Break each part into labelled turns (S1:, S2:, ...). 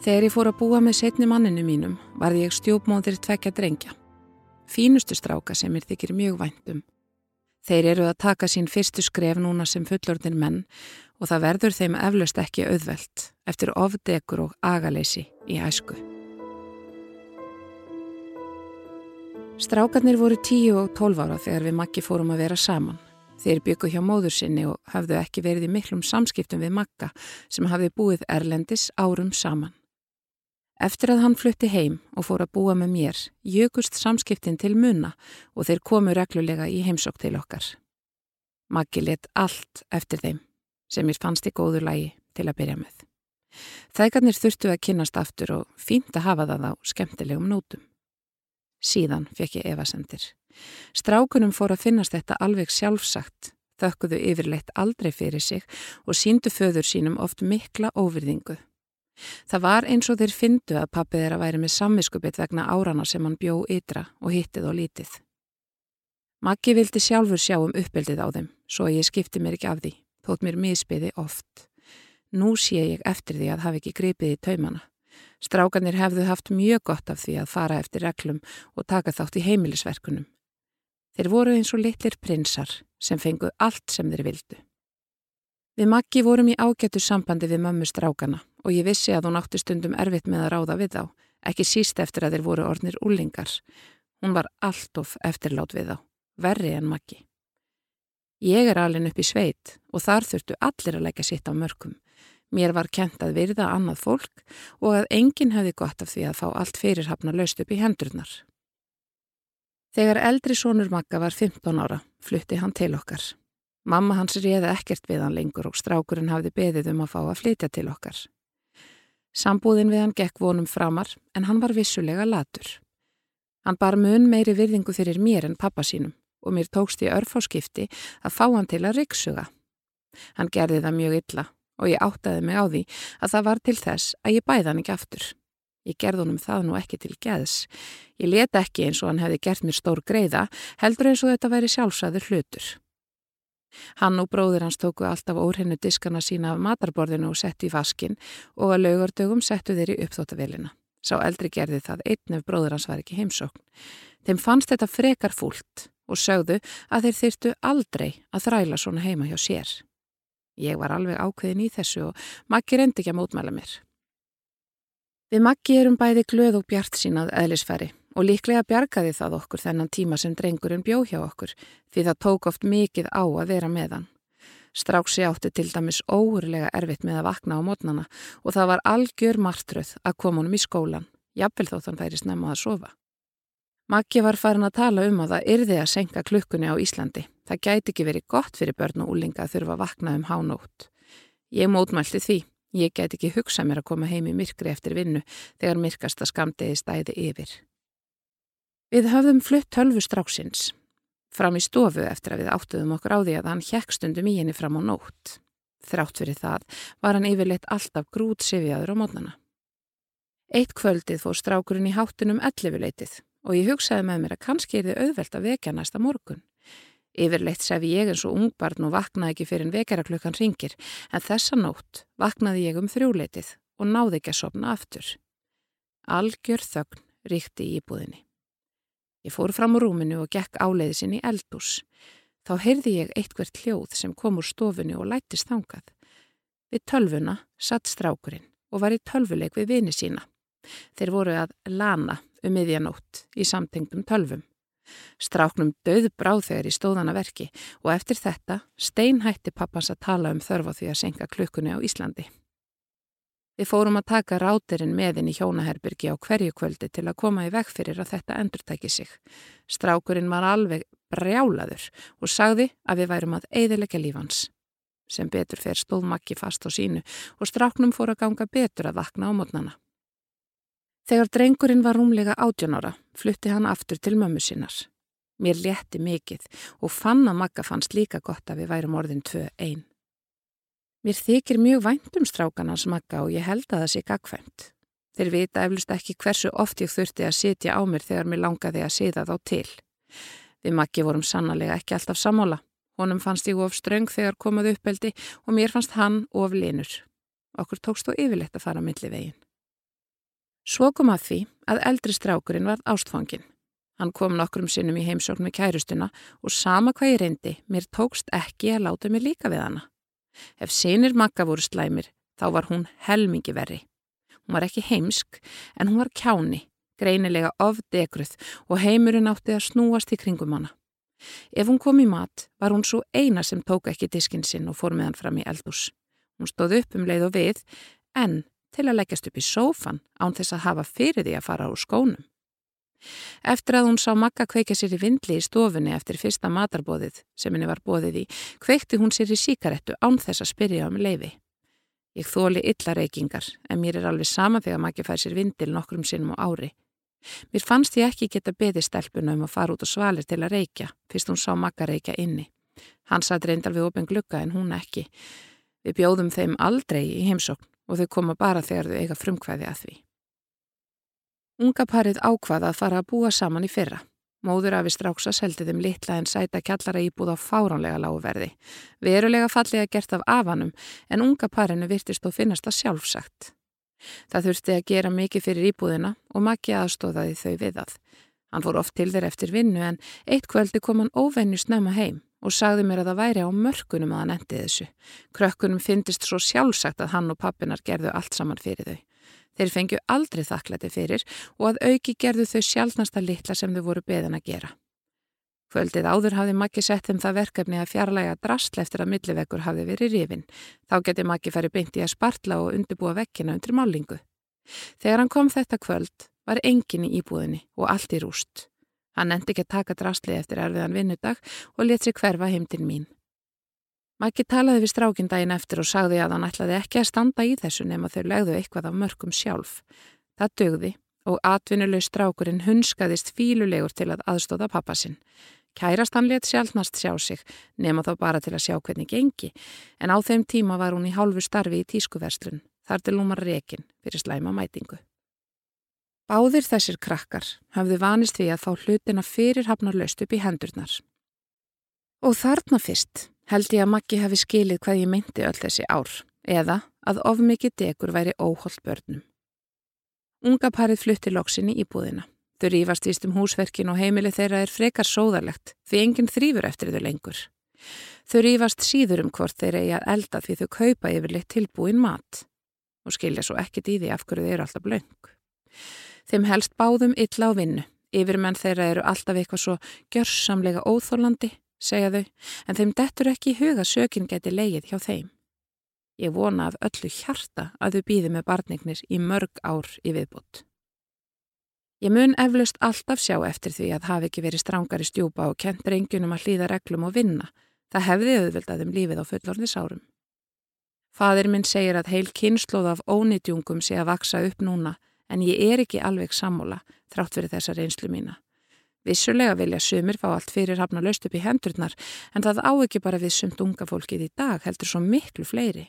S1: Þegar ég fór að búa með setni manninu mínum varði ég stjópmóðir tvekja drengja. Fínustu stráka sem er þykir mjög væntum. Þeir eru að taka sín fyrstu skref núna sem fullorðin menn og það verður þeim eflaust ekki auðvelt eftir ofdegur og agaleysi í æsku. Strákarnir voru 10 og 12 ára þegar við makki fórum að vera saman. Þeir byggu hjá móður sinni og hafðu ekki verið í miklum samskiptum við makka sem hafði búið erlendis árum saman. Eftir að hann flutti heim og fór að búa með mér, jökust samskiptin til munna og þeir komu reglulega í heimsokk til okkar. Maggi let allt eftir þeim, sem mér fannst í góðu lægi til að byrja með. Þægarnir þurftu að kynast aftur og fínt að hafa það á skemmtilegum nótum. Síðan fekk ég evasendir. Strákunum fór að finnast þetta alveg sjálfsagt, þökkuðu yfirleitt aldrei fyrir sig og síndu föður sínum oft mikla óvirðingu. Það var eins og þeir fyndu að pappið þeirra væri með samviskupið vegna árana sem hann bjó ytra og hittið og lítið. Maggi vildi sjálfur sjá um uppeldið á þeim, svo ég skipti mér ekki af því, þótt mér misbyði oft. Nú sé ég eftir því að hafi ekki gripið í taumana. Strákanir hefðu haft mjög gott af því að fara eftir reglum og taka þátt í heimilisverkunum. Þeir voru eins og litlir prinsar sem fengu allt sem þeir vildu. Við Maggi vorum í ágættu sambandi við mömmu strákana og ég vissi að hún átti stundum erfitt með að ráða við þá, ekki síst eftir að þeir voru ornir úlingar. Hún var alltof eftirlát við þá, verri en Maggi. Ég er alin upp í sveit og þar þurftu allir að leggja sitt á mörgum. Mér var kent að virða annað fólk og að enginn hefði gott af því að fá allt fyrirhafna laust upp í hendurnar. Þegar eldri sónur Magga var 15 ára, flutti hann til okkar. Mamma hans réði ekkert við hann lengur og strákurinn hafði beðið um að fá að flytja til okkar. Sambúðin við hann gekk vonum framar en hann var vissulega latur. Hann bar mun meiri virðingu fyrir mér en pappa sínum og mér tókst í örfáskipti að fá hann til að ryggsuga. Hann gerði það mjög illa og ég áttaði mig á því að það var til þess að ég bæði hann ekki aftur. Ég gerði honum það nú ekki til geðs. Ég leta ekki eins og hann hefði gert mér stór greiða, heldur eins og þetta væri sjálfsæður hlutur. Hann og bróðir hans tóku alltaf óhrennu diskana sína af matarborðinu og settu í vaskin og að laugardögum settu þeir í uppþóttavelina. Sá eldri gerði það einn ef bróðir hans var ekki heimsókn. Þeim fannst þetta frekar fúlt og sögðu að þeir þyrtu aldrei að þræla svona heima hjá sér. Ég var alveg ákveðin í þessu og Maggi reyndi ekki að mótmæla mér. Við Maggi erum bæði glöð og bjart sínað eðlisfæri og líklega bjargaði það okkur þennan tíma sem drengurinn bjó hjá okkur því það tók oft mikið á að vera með hann. Stráksi átti til dæmis óurlega erfitt með að vakna á mótnana og það var algjör martröð að koma honum í skólan, jafnvel þótt hann færi snemma að sofa. Maggi var farin að tala um að það yrði að senka klukkunni á Íslandi. Það gæti ekki verið gott fyrir börn og úlinga að þurfa að vakna um hánótt. Ég mótmælti því. Ég gæti ekki hugsa mér að koma heim í myrkri eftir vinnu þegar myrkasta skamdegi stæði yfir. Við höfðum flutt tölvu stráksins fram í stofu eftir að við áttuðum okkur á því að hann hjekk stundum í henni fram á nótt. Þrátt fyrir það var hann yfirleitt alltaf grút sifjaður á mótnana. Eitt kvöldið fór strákurinn í háttunum ellifuleitið og ég hugsaði með mér að kannski er þið auðvelt að vekja næsta morgun. Yfirleitt sefi ég eins og ungbarn og vaknaði ekki fyrir en vekjaraklukkan ringir en þessa nótt vaknaði ég um þrjúleitið og náði ekki að sopna aftur. Algjör þögn ríkti í íbúðinni. Ég fór fram úr rúminu og gekk áleiði sinni í eldús. Þá heyrði ég eitthvert hljóð sem kom úr stofinu og lættist þangað. Við tölvuna satt strákurinn og var í tölvuleik við vini sína. Þeir voru að lana um miðjanótt í samtengdum tölvum. Stráknum döð bráð þegar í stóðana verki og eftir þetta steinhætti pappans að tala um þörfa því að senka klukkunni á Íslandi. Við fórum að taka rátirinn meðin í hjónaherbyrgi á hverju kvöldi til að koma í veg fyrir að þetta endurtæki sig. Strákurinn var alveg brjálaður og sagði að við værum að eiðilegja lífans. Sem betur fer stóð makki fast á sínu og stráknum fór að ganga betur að vakna á mótnana. Þegar drengurinn var rúmlega átjónara flutti hann aftur til mömmu sínar. Mér létti mikið og fann að makka fannst líka gott að við værum orðin tvö einn. Mér þykir mjög væntum strákanans makka og ég held að það sé gagfæmt. Þeir vita eflust ekki hversu oft ég þurfti að sitja á mér þegar mér langaði að siða þá til. Við makki vorum sannlega ekki alltaf sammála. Honum fannst ég of ströng þegar komað uppeldi og mér fannst hann of linur. Okkur tókst þó yfirlegt að fara milli veginn. Svo kom að því að eldri strákurinn var ástfangin. Hann kom nokkrum sinnum í heimsókn með kærustuna og sama hvað ég reyndi, mér tókst ekki að láta mig líka við hana. Ef sinir makka voru slæmir, þá var hún helmingi verri. Hún var ekki heimsk, en hún var kjáni, greinilega ofdegruð og heimurinn átti að snúast í kringum hana. Ef hún kom í mat var hún svo eina sem tók ekki diskinn sinn og fór með hann fram í eldús. Hún stóð upp um leið og við en til að leggjast upp í sófan án þess að hafa fyrir því að fara úr skónum. Eftir að hún sá makka kveika sér í vindli í stofunni eftir fyrsta matarbóðið sem henni var bóðið í, kveikti hún sér í síkarettu án þess að spyrja um leifi. Ég þóli illa reykingar en mér er alveg sama þegar makki fær sér vindil nokkrum sinnum á ári. Mér fannst ég ekki geta beði stelpuna um að fara út og svalir til að reykja, fyrst hún sá makka reykja inni. Hann satt reyndal við opin glukka en hún ekki. Við bjóðum þeim aldrei í heimsókn og þau koma bara þegar þau eiga frumkvæði að því. Unga parið ákvaða að fara að búa saman í fyrra. Móður afi stráksa seldi þeim litla en sæta kjallara íbúð á fáránlega láguverði. Verulega fallega gert af afanum en unga parinu virtist þó finnast að sjálfsagt. Það þurfti að gera mikið fyrir íbúðina og makki aðstóðaði þau við að. Hann fór oft til þeir eftir vinnu en eitt kvöldi kom hann óvennu snemma heim og sagði mér að það væri á mörkunum að hann endi þessu. Krökkunum fyndist svo sjálfsagt að hann og pappinar gerðu allt saman fyrir þau. Þeir fengju aldrei þakklæti fyrir og að auki gerðu þau sjálfnasta litla sem þau voru beðan að gera. Kvöldið áður hafði Maggi sett þeim það verkefni að fjarlæga drastl eftir að milliveggur hafði verið rifin. Þá geti Maggi farið beinti að spartla og undirbúa vekkina undir málingu. Þegar hann kom þetta kvöld var engin í íbúðinni og allt í rúst. Hann endi ekki að taka drastlið eftir erfiðan vinnudag og let sér hverfa heim til mín. Maggi talaði við strákinn daginn eftir og sagði að hann ætlaði ekki að standa í þessu nema þau legðu eitthvað af mörgum sjálf. Það dögði og atvinnuleg strákurinn hunskaðist fílulegur til að aðstóða pappasinn. Kærast hann let sjálfnast sjá sig, nema þá bara til að sjá hvernig gengi, en á þeim tíma var hún í hálfu starfi í tískuverslun, þar til hún var rekin fyrir slæma mætingu. Báðir þessir krakkar hafðu vanist við að fá hlutina fyrirhafnar löst upp í hendurnar. Og þarna fyrst held ég að Maggi hafi skilið hvað ég meinti öll þessi ár, eða að of mikið degur væri óholt börnum. Unga parið flutti loksinni í búðina. Þau rýfast vist um húsverkin og heimili þeirra er frekar sóðalegt því enginn þrýfur eftir þau lengur. Þau rýfast síður um hvort þeir eigi að elda því þau kaupa yfirleitt tilbúin mat og skilja svo ekkit í því af hverju þeir eru alltaf blöng. Þeim helst báðum illa á vinnu. Yfirmenn þeirra eru alltaf eitthvað svo gjörsamlega óþólandi, segja þau, en þeim dettur ekki í huga sökin geti leið hjá þeim. Ég vona af öllu hjarta að þau býði með barnignir í mörg ár í viðbútt. Ég mun eflaust alltaf sjá eftir því að hafi ekki verið strángari stjúpa og kent reyngjunum að hlýða reglum og vinna. Það hefði auðvildað um lífið á fullorðisárum. Fadir minn segir að heil kynnslóð af ónitjungum sé að vaksa upp núna en ég er ekki alveg sammóla þrátt fyrir þessa reynslu mína. Vissulega vilja sumir fá allt fyrir hafna löst upp í hendurnar en það á ekki bara við sumt unga fólkið í dag heldur svo miklu fleiri.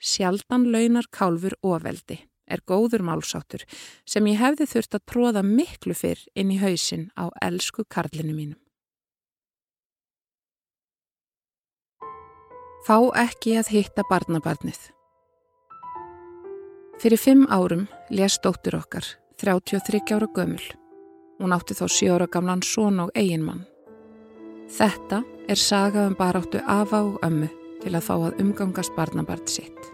S1: Sjaldan launar kálfur ofeldi er góður málsáttur sem ég hefði þurft að tróða miklu fyrr inn í hausin á elsku karlinu mínum. Fá ekki að hitta barnabarnið. Fyrir fimm árum lést dóttur okkar, 33 ára gömul. Hún átti þá 7 ára gamlan són og eiginmann. Þetta er saga um baráttu afa og ömmu til að fá að umgangast barnabarn sitt.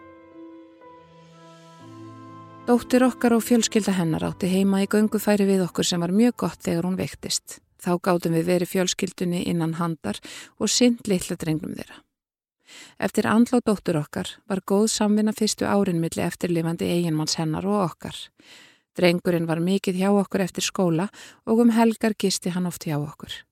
S1: Dóttir okkar og fjölskylda hennar átti heima í göngufæri við okkur sem var mjög gott þegar hún veiktist. Þá gátum við verið fjölskyldunni innan handar og synd litla drengnum þeirra. Eftir andlá dóttur okkar var góð samvinna fyrstu árin milli eftirlifandi eiginmanns hennar og okkar. Drengurinn var mikið hjá okkur eftir skóla og um helgar gisti hann oft hjá okkur.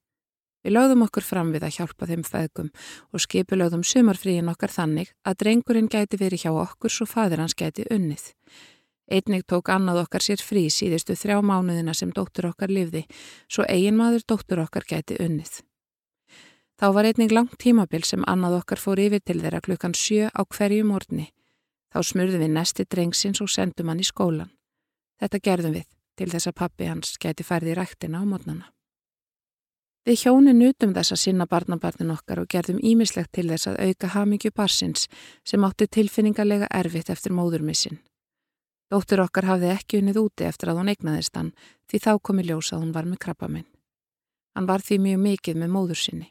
S1: Við lögðum okkur fram við að hjálpa þeim feðgum og skipulögðum sumarfríin okkar þannig að drengurinn gæti verið hjá okkur svo fadir hans gæti unnið. Einnig tók annað okkar sér frí síðustu þrjá mánuðina sem dóttur okkar livði, svo eiginmaður dóttur okkar gæti unnið. Þá var einnig langt tímabil sem annað okkar fór yfir til þeirra klukkan sjö á hverju morgni. Þá smurðum við nesti drengsins og sendum hann í skólan. Þetta gerðum við til þess að pappi hans gæti færði ræktina á mornana. Við hjóni nutum þess að sinna barnabarnin okkar og gerðum ímislegt til þess að auka hamingju barsins sem átti tilfinningarlega erfitt eftir móðurmissin. Dóttur okkar hafði ekki unnið úti eftir að hún eignaðist hann því þá komi ljós að hún var með krabbaminn. Hann var því mjög mikið með móður sinni.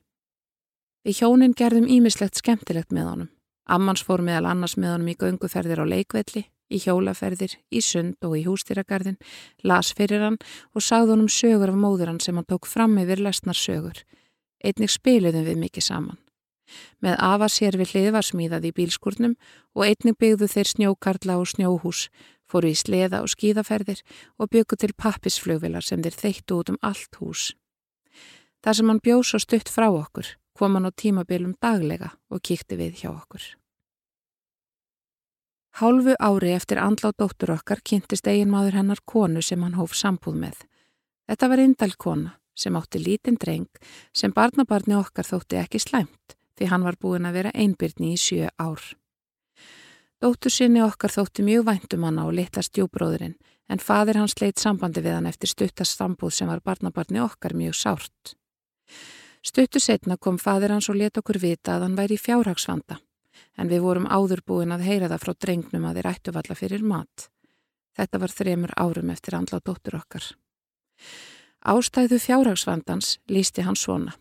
S1: Við hjónin gerðum ímislegt skemmtilegt með honum. Ammans fór meðal annars með honum í gönguferðir á leikvelli í hjólaferðir, í sund og í hústýragarðin, las fyrir hann og sagði honum sögur af móður hann sem hann tók fram yfir lesnar sögur. Einnig spiliðum við mikið saman. Með afa sér við hlið var smíðað í bílskurnum og einnig byggðu þeir snjókarla og snjóhús, fóru í sleða og skíðaferðir og byggu til pappisflugvilar sem þeir þeittu út um allt hús. Þar sem hann bjóð svo stutt frá okkur, kom hann á tímabilum daglega og kíkti við hjá okkur. Hálfu ári eftir andlátt dóttur okkar kynntist eiginmaður hennar konu sem hann hóf sambúð með. Þetta var indal kona sem átti lítinn dreng sem barnabarni okkar þótti ekki slæmt því hann var búin að vera einbyrni í sjö ár. Dóttur sinni okkar þótti mjög væntum hann á litla stjúbróðurinn en fadir hans leitt sambandi við hann eftir stuttast sambúð sem var barnabarni okkar mjög sárt. Stuttu setna kom fadir hans og let okkur vita að hann væri í fjárhagsvanda en við vorum áður búin að heyra það frá drengnum að þeir ættu valla fyrir mat. Þetta var þremur árum eftir andla dóttur okkar. Ástæðu fjárhagsvandans lísti hann svona.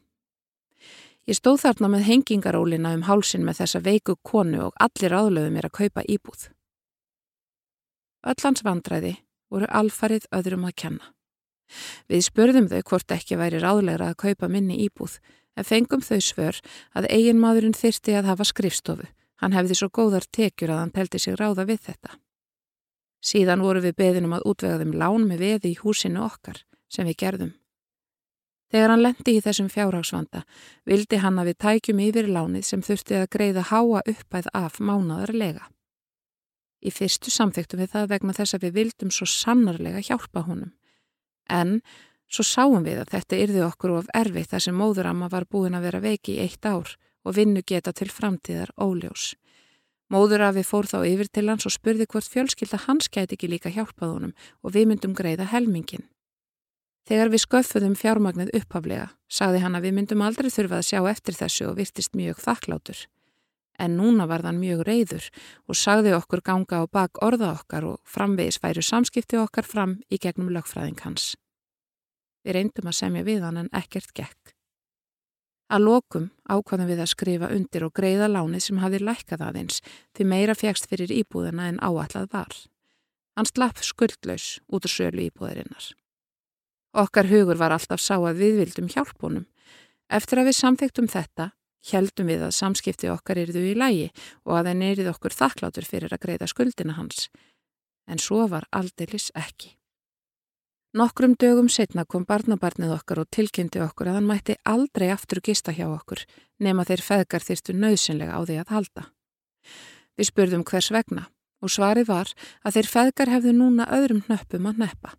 S1: Ég stóð þarna með hengingarólina um hálsin með þessa veiku konu og allir áðlöðu mér að kaupa íbúð. Öllans vandræði voru alfarið öðrum að kenna. Við spurðum þau hvort ekki væri ráðlegra að kaupa minni íbúð en fengum þau svör að eigin maðurinn þyrsti að hafa skrifstofu Hann hefði svo góðar tekjur að hann telti sig ráða við þetta. Síðan voru við beðinum að útvega þeim lán með veði í húsinu okkar sem við gerðum. Þegar hann lendi í þessum fjárhagsvanda vildi hann að við tækjum yfir lánið sem þurfti að greiða háa uppæð af mánadarlega. Í fyrstu samþyktum við það vegna þess að við vildum svo sannarlega hjálpa honum. En svo sáum við að þetta yrði okkur of erfið þar sem móðuramma var búin að vera veiki í eitt ár og vinnu geta til framtíðar óljós. Móður af við fór þá yfir til hans og spurði hvort fjölskylda hans gæti ekki líka hjálpað honum og við myndum greiða helmingin. Þegar við sköffuðum fjármagnið upphaflega, sagði hann að við myndum aldrei þurfa að sjá eftir þessu og virtist mjög þakklátur. En núna var þann mjög reyður og sagði okkur ganga á bak orða okkar og framvegis væru samskipti okkar fram í gegnum lögfræðing hans. Við reyndum að semja við hann en ekkert gekk. Að lokum ákvaðum við að skrifa undir og greiða lánið sem hafði lækkað aðeins því meira fjækst fyrir íbúðina en áallad var. Hann slapp skuldlaus út úr sölu íbúðarinnar. Okkar hugur var alltaf sá að við vildum hjálpunum. Eftir að við samþektum þetta, heldum við að samskipti okkar eruðu í lægi og að þeir neyriði okkur þakklátur fyrir að greiða skuldina hans. En svo var aldeilis ekki. Nokkrum dögum setna kom barnabarnið okkar og tilkynnti okkur að hann mætti aldrei aftur gista hjá okkur nema þeir feðgar þyrstu nöðsynlega á því að halda. Við spurðum hvers vegna og svarið var að þeir feðgar hefðu núna öðrum nöppum að neppa.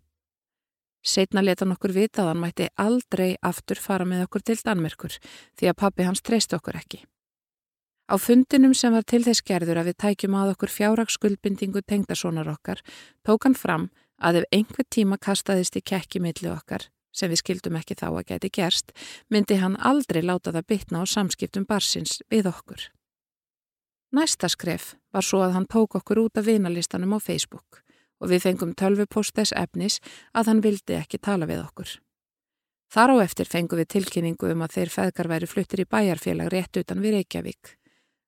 S1: Setna leta hann okkur vita að hann mætti aldrei aftur fara með okkur til Danmerkur því að pappi hans treyst okkur ekki. Á fundinum sem var til þess gerður að við tækjum að okkur fjárrakskuldbindingu tengdasonar okkar tók hann fram að ef einhver tíma kastaðist í kekki milli okkar, sem við skildum ekki þá að geti gerst, myndi hann aldrei láta það bytna á samskiptum barsins við okkur. Næsta skref var svo að hann tók okkur út af vinalistanum á Facebook og við fengum tölvupost þess efnis að hann vildi ekki tala við okkur. Þar á eftir fengum við tilkynningu um að þeir feðgar væri fluttir í bæjarfélag rétt utan við Reykjavík.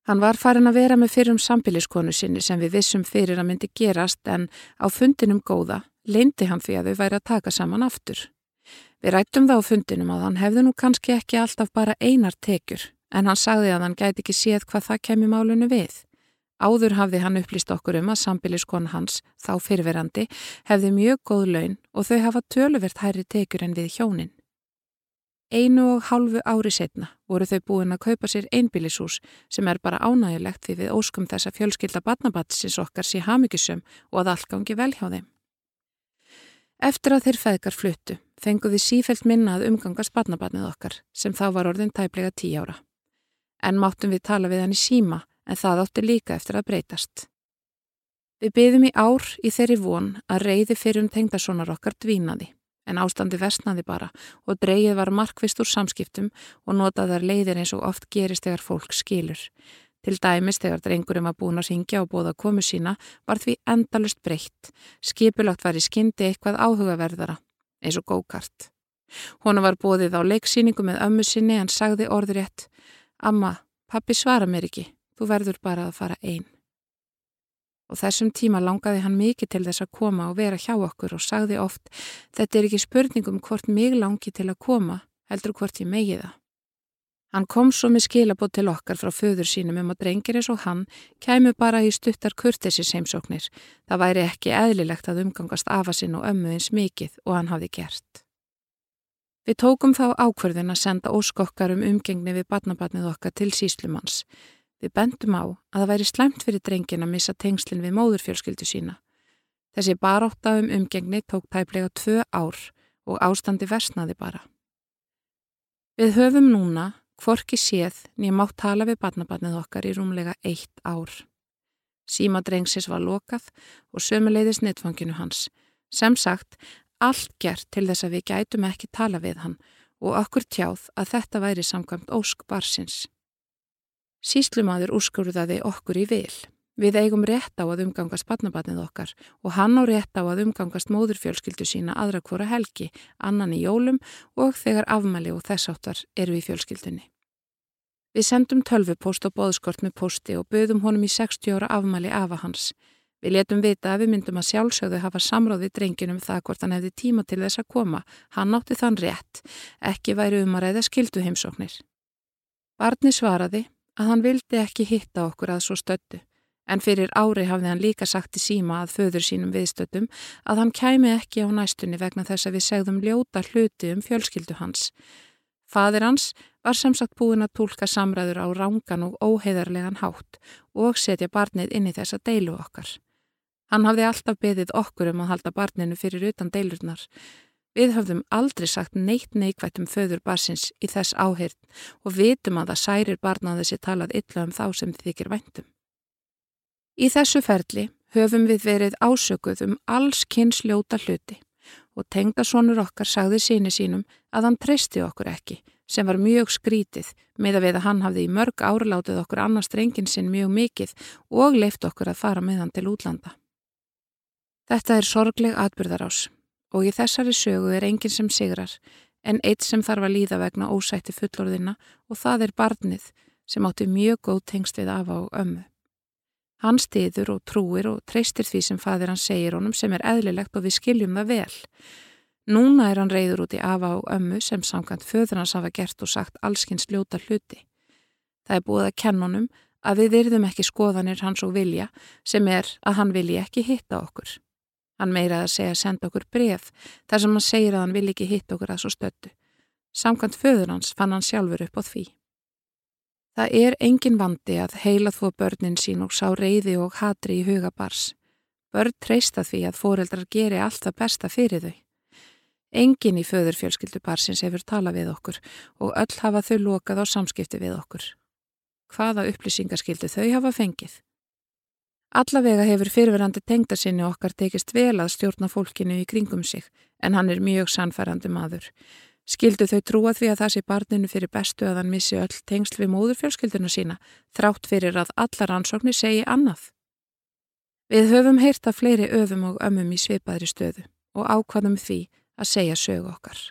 S1: Hann var farin að vera með fyrrum sambiliskonu sinni sem við vissum fyrir að myndi gerast en á fundinum góða leindi hann því að þau væri að taka saman aftur. Við rættum það á fundinum að hann hefði nú kannski ekki alltaf bara einar tekjur en hann sagði að hann gæti ekki séð hvað það kemi málunni við. Áður hafði hann upplýst okkur um að sambiliskonu hans, þá fyrverandi, hefði mjög góð laun og þau hafa töluvert hærri tekjur en við hjónin. Einu og hálfu ári setna voru þau búin að kaupa sér einbílishús sem er bara ánægilegt því við óskum þess að fjölskylda batnabatsins okkar sé hafmyggisum og að allt gangi vel hjá þeim. Eftir að þeir feðgar fluttu fenguði sífelt minnað umgangast batnabatnið okkar sem þá var orðin tæplega tí ára. En máttum við tala við hann í síma en það átti líka eftir að breytast. Við byðum í ár í þeirri von að reyði fyrir um tengdasonar okkar dvínaði en ástandi versnaði bara og dreyið var markvist úr samskiptum og notaðar leiðir eins og oft gerist þegar fólk skilur. Til dæmis þegar drengurum var búin að syngja og bóða komu sína var því endalust breytt. Skipulagt var í skyndi eitthvað áhugaverðara, eins og gókart. Hona var bóðið á leiksýningu með ömmu sinni en sagði orðurétt Amma, pappi svara mér ekki, þú verður bara að fara einn og þessum tíma langaði hann mikið til þess að koma og vera hjá okkur og sagði oft þetta er ekki spurningum hvort mig langi til að koma, heldur hvort ég megi það. Hann kom svo með skilabót til okkar frá föður sínum um að drengir eins og hann kæmu bara í stuttar kurtessis heimsóknir. Það væri ekki eðlilegt að umgangast afa sinn og ömmu eins mikið og hann hafði gert. Við tókum þá ákverðin að senda óskokkar um umgengni við batnabatnið okkar til síslumanns. Við bendum á að það væri slæmt fyrir drengin að missa tengslinn við móðurfjölskyldu sína. Þessi baróta um umgengni tók tæplega tvö ár og ástandi versnaði bara. Við höfum núna hvorki séð nýjum átt tala við barnabarnið okkar í rúmlega eitt ár. Síma drengsis var lokað og sömuleiðis netfanginu hans. Sem sagt, allt gert til þess að við gætum ekki tala við hann og okkur tjáð að þetta væri samkvæmt ósk barsins. Síslumadur úrskurðaði okkur í vil. Við eigum rétt á að umgangast barnabarnið okkar og hann á rétt á að umgangast móðurfjölskyldu sína aðra hvora helgi, annan í jólum og þegar afmæli og þessáttar eru í fjölskyldunni. Við sendum tölvupóst og boðskort með posti og böðum honum í 60 ára afmæli afa hans. Við letum vita að við myndum að sjálfsögðu hafa samráði drenginum það hvort hann hefði tíma til þess að koma. Hann átti þann rétt, ekki væri um að ræða skildu heimsóknir. Barni svaraði að hann vildi ekki hitta okkur að svo stöttu, en fyrir ári hafði hann líka sagt í síma að föður sínum viðstöttum að hann kæmi ekki á næstunni vegna þess að við segðum ljóta hluti um fjölskyldu hans. Fadir hans var sem sagt búin að tólka samræður á rángan og óheðarlegan hátt og setja barnið inn í þessa deilu okkar. Hann hafði alltaf beðið okkur um að halda barninu fyrir utan deilurnar, Við höfðum aldrei sagt neitt neikvægt um föður barsins í þess áheyrn og vitum að það særir barnaði sér talað illa um þá sem þykir væntum. Í þessu ferli höfum við verið ásökuð um alls kynnsljóta hluti og tengdasónur okkar sagði síni sínum að hann treysti okkur ekki sem var mjög skrítið með að við að hann hafði í mörg árlátið okkur annars drengin sinn mjög mikið og leift okkur að fara með hann til útlanda. Þetta er sorgleg atbyrðarás og í þessari sögu er enginn sem sigrar en eitt sem þarf að líða vegna ósætti fullorðina og það er barnið sem átti mjög góð tengst við afa og ömmu. Hann stiður og trúir og treystir því sem fadir hann segir honum sem er eðlilegt og við skiljum það vel. Núna er hann reyður út í afa og ömmu sem samkvæmt föður hans hafa gert og sagt allskins ljóta hluti. Það er búið að kenna honum að við virðum ekki skoðanir hans og vilja sem er að hann vilji ekki hitta okkur. Hann meiraði að segja að senda okkur bref þar sem hann segir að hann vil ekki hitta okkur að svo stöttu. Samkvæmt föður hans fann hann sjálfur upp á því. Það er engin vandi að heila þvó börnin sín og sá reyði og hatri í huga bars. Börn treysta því að foreldrar geri allt það besta fyrir þau. Engin í föðurfjölskyldu barsins hefur tala við okkur og öll hafa þau lokað á samskipti við okkur. Hvaða upplýsingaskildu þau hafa fengið? Allavega hefur fyrirverandi tengdasinni okkar tekist vel að stjórna fólkinu í kringum sig en hann er mjög sannfærandi maður. Skildu þau trúa því að það sé barninu fyrir bestu að hann missi öll tengsl við móðurfjölskylduna sína þrátt fyrir að allar ansóknir segi annað. Við höfum heyrt að fleiri öfum og ömmum í svipaðri stöðu og ákvaðum því að segja sögu okkar.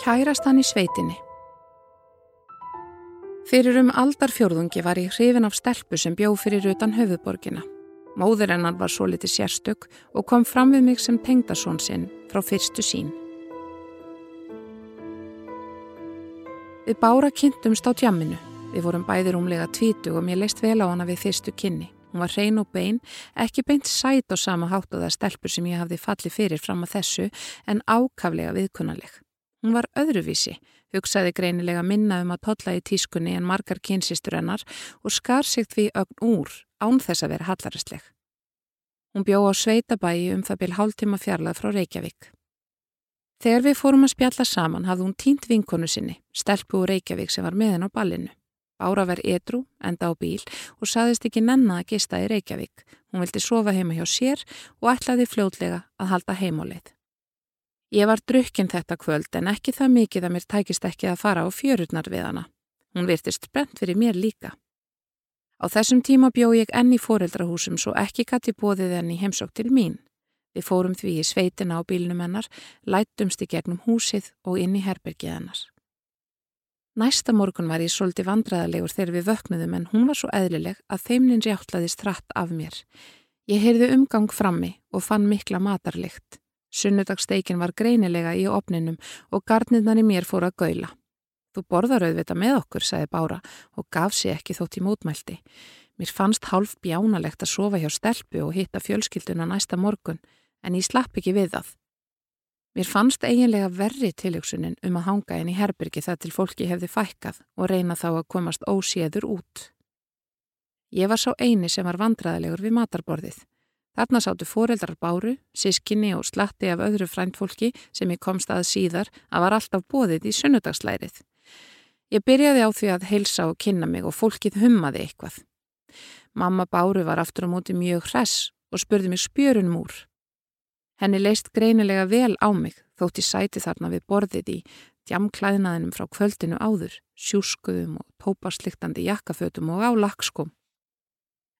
S1: Kærast hann í sveitinni Fyrir um aldarfjörðungi var ég hrifin af stelpu sem bjó fyrir utan höfuborgina. Móður hennar var svo litið sérstök og kom fram við mig sem tengdasón sinn frá fyrstu sín. Við bára kynntumst á tjamminu. Við vorum bæðir umlega tvítu og mér leist vel á hana við fyrstu kynni. Hún var hrein og bein, ekki beint sæt á sama og það stelpur sem ég hafði fallið fyrir fram að þessu en ákaflega viðkunnaleg. Hún var öðruvísi, hugsaði greinilega minna um að totla í tískunni en margar kynsistur hennar og skar sig því ögn úr án þess að vera hallaristleg. Hún bjó á sveitabæi um það byrj hálftíma fjarlað frá Reykjavík. Þegar við fórum að spjalla saman hafði hún tínt vinkonu sinni, stelpu úr Reykjavík sem var með henn á ballinu. Bára var edru, enda á bíl og saðist ekki nenna að gista í Reykjavík. Hún vildi sofa heima hjá sér og ætlaði fljótlega að halda heimáleið. Ég var drukkinn þetta kvöld en ekki það mikið að mér tækist ekki að fara á fjörurnar við hana. Hún virtist brent fyrir mér líka. Á þessum tíma bjó ég enn í foreldrahúsum svo ekki gæti bóðið enn í heimsók til mín. Við fórum því í sveitina á bílnum hennar, lætumst í gegnum húsið og inn í herbergið hennar. Næsta morgun var ég svolítið vandraðalegur þegar við vöknuðum en hún var svo eðlileg að þeimnin rjáttlaðist hratt af mér. Ég heyrði umgang frammi og fann mikla matarlikt. Sunnudagsteikin var greinilega í opninum og gardnirnar í mér fór að gaula. Þú borðar auðvita með okkur, sagði Bára og gaf sér ekki þótt í mótmælti. Mér fannst hálf bjánalegt að sofa hjá stelpu og hitta fjölskylduna næsta morgun en ég slapp ekki við það. Mér fannst eiginlega verri tiljóksunin um að hanga inn í herbyrgi það til fólki hefði fækkað og reyna þá að komast óséður út. Ég var sá eini sem var vandraðilegur við matarborðið. Þarna sáttu foreldrar báru, sískinni og slatti af öðru fræntfólki sem ég komst að síðar að var alltaf bóðið í sunnudagslærið. Ég byrjaði á því að heilsa og kynna mig og fólkið hummaði eitthvað. Mamma báru var aftur á móti mjög hress og spurði mig spjörunum úr. Henni leist greinilega vel á mig þótt ég sæti þarna við borðið í djamklæðinaðinum frá kvöldinu áður, sjúskuðum og tóparsliktandi jakkafötum og á lakskum.